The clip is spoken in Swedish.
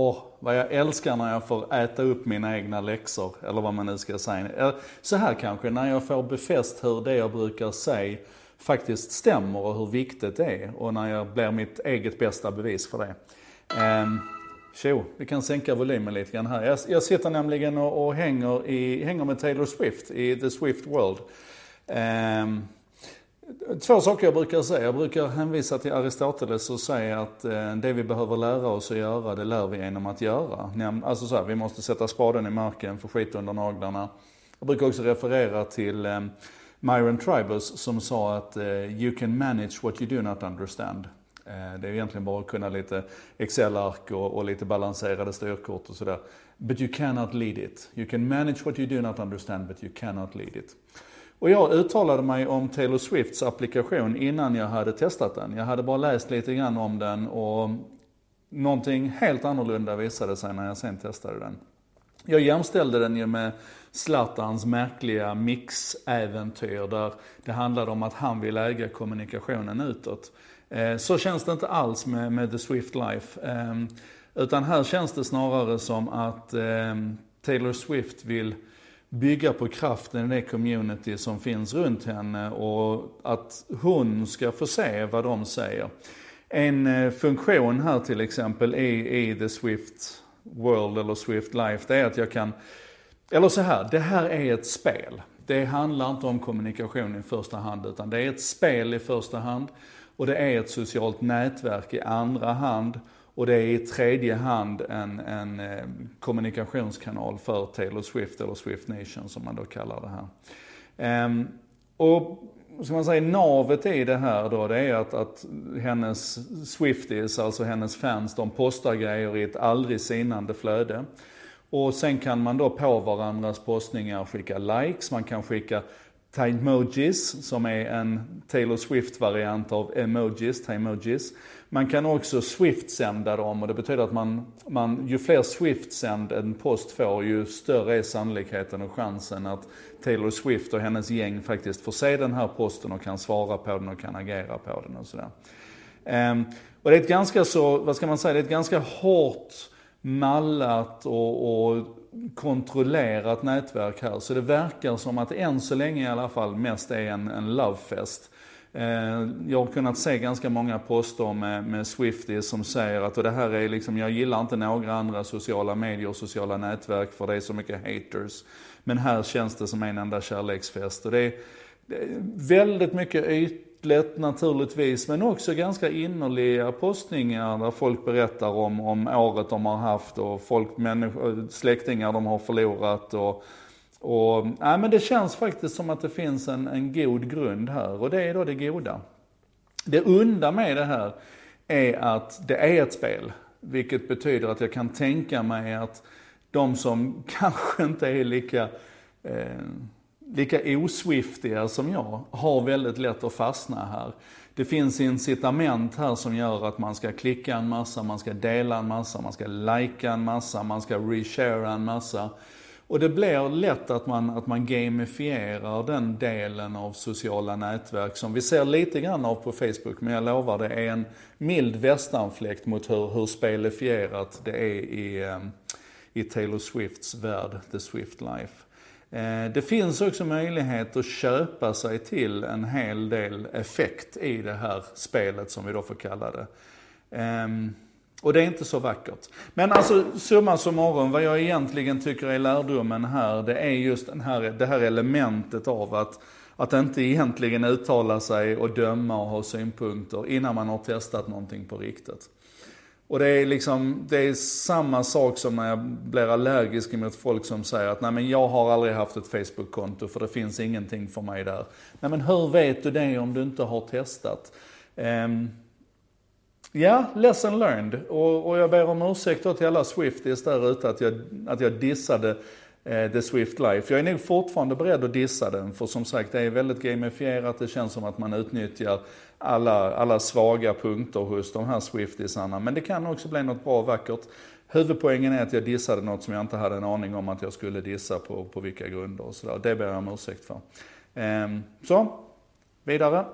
Åh, vad jag älskar när jag får äta upp mina egna läxor, eller vad man nu ska säga. Så här kanske, när jag får befäst hur det jag brukar säga faktiskt stämmer och hur viktigt det är. Och när jag blir mitt eget bästa bevis för det. Um, Tjo, vi kan sänka volymen lite grann här. Jag, jag sitter nämligen och, och hänger, i, hänger med Taylor Swift i The Swift World. Um, Två saker jag brukar säga. Jag brukar hänvisa till Aristoteles och säga att eh, det vi behöver lära oss att göra, det lär vi genom att göra. Alltså så här, vi måste sätta spaden i marken, få skit under naglarna. Jag brukar också referera till eh, Myron Tribus som sa att eh, you can manage what you do not understand. Det är egentligen bara att kunna lite Excel-ark och, och, lite balanserade styrkort och sådär. But you cannot lead it. You can manage what you do not understand but you cannot lead it. Och jag uttalade mig om Taylor Swifts applikation innan jag hade testat den. Jag hade bara läst lite grann om den och någonting helt annorlunda visade sig när jag sen testade den. Jag jämställde den ju med Zlatans märkliga mixäventyr där det handlade om att han vill äga kommunikationen utåt. Eh, så känns det inte alls med, med The Swift Life. Ehm, utan här känns det snarare som att ehm, Taylor Swift vill bygga på kraften i det community som finns runt henne och att hon ska få se vad de säger. En eh, funktion här till exempel i, i The Swift World eller Swift Life, det är att jag kan, eller så här, det här är ett spel. Det handlar inte om kommunikation i första hand, utan det är ett spel i första hand och det är ett socialt nätverk i andra hand. Och det är i tredje hand en, en eh, kommunikationskanal för Taylor Swift, eller Swift Nation som man då kallar det här. Um, och ska man säga, navet i det här då, det är att, att hennes Swifties, alltså hennes fans, de postar grejer i ett aldrig sinande flöde. Och sen kan man då på varandras postningar skicka likes, man kan skicka Timojis, som är en Taylor Swift-variant av emojis, Timojis. Man kan också Swift-sända dem och det betyder att man, man, ju fler Swift-sänd en post får, ju större är sannolikheten och chansen att Taylor Swift och hennes gäng faktiskt får se den här posten och kan svara på den och kan agera på den och sådär. Um, och det är ett ganska så, vad ska man säga, det är ett ganska hårt mallat och, och kontrollerat nätverk här. Så det verkar som att än så länge i alla fall mest är en, en lovefest. Eh, jag har kunnat se ganska många poster med, med Swifties som säger att och det här är liksom, jag gillar inte några andra sociala medier och sociala nätverk för det är så mycket haters. Men här känns det som en enda kärleksfest. Och det är, det är väldigt mycket yta ytligt naturligtvis, men också ganska innerliga postningar där folk berättar om, om året de har haft och folk, människor, släktingar de har förlorat. Och, och, nej, men det känns faktiskt som att det finns en, en god grund här och det är då det goda. Det onda med det här är att det är ett spel. Vilket betyder att jag kan tänka mig att de som kanske inte är lika, eh, lika oswiftiga som jag, har väldigt lätt att fastna här. Det finns incitament här som gör att man ska klicka en massa, man ska dela en massa, man ska likea en massa, man ska reshare en massa. Och det blir lätt att man, att man gamifierar den delen av sociala nätverk som vi ser lite grann av på Facebook. Men jag lovar, det är en mild västanfläkt mot hur, hur spelifierat det är i, ehm, i Taylor Swifts värld, The Swift Life. Eh, det finns också möjlighet att köpa sig till en hel del effekt i det här spelet som vi då får kalla det. Ehm, och det är inte så vackert. Men alltså summa summarum, vad jag egentligen tycker är lärdomen här, det är just den här, det här elementet av att, att inte egentligen uttala sig och döma och ha synpunkter innan man har testat någonting på riktigt. Och det är liksom, det är samma sak som när jag blir allergisk mot folk som säger att nej men jag har aldrig haft ett Facebook-konto för det finns ingenting för mig där. Nej men hur vet du det om du inte har testat? Um, Ja, lesson learned. Och, och jag ber om ursäkt då till alla Swifties där ute att jag, att jag dissade Eh, The Swift Life. Jag är nog fortfarande beredd att dissa den, för som sagt det är väldigt gamifierat. Det känns som att man utnyttjar alla, alla svaga punkter hos de här swiftisarna. Men det kan också bli något bra och vackert. Huvudpoängen är att jag dissade något som jag inte hade en aning om att jag skulle dissa på, på vilka grunder och sådär. Det ber jag om ursäkt för. Ehm, så, vidare.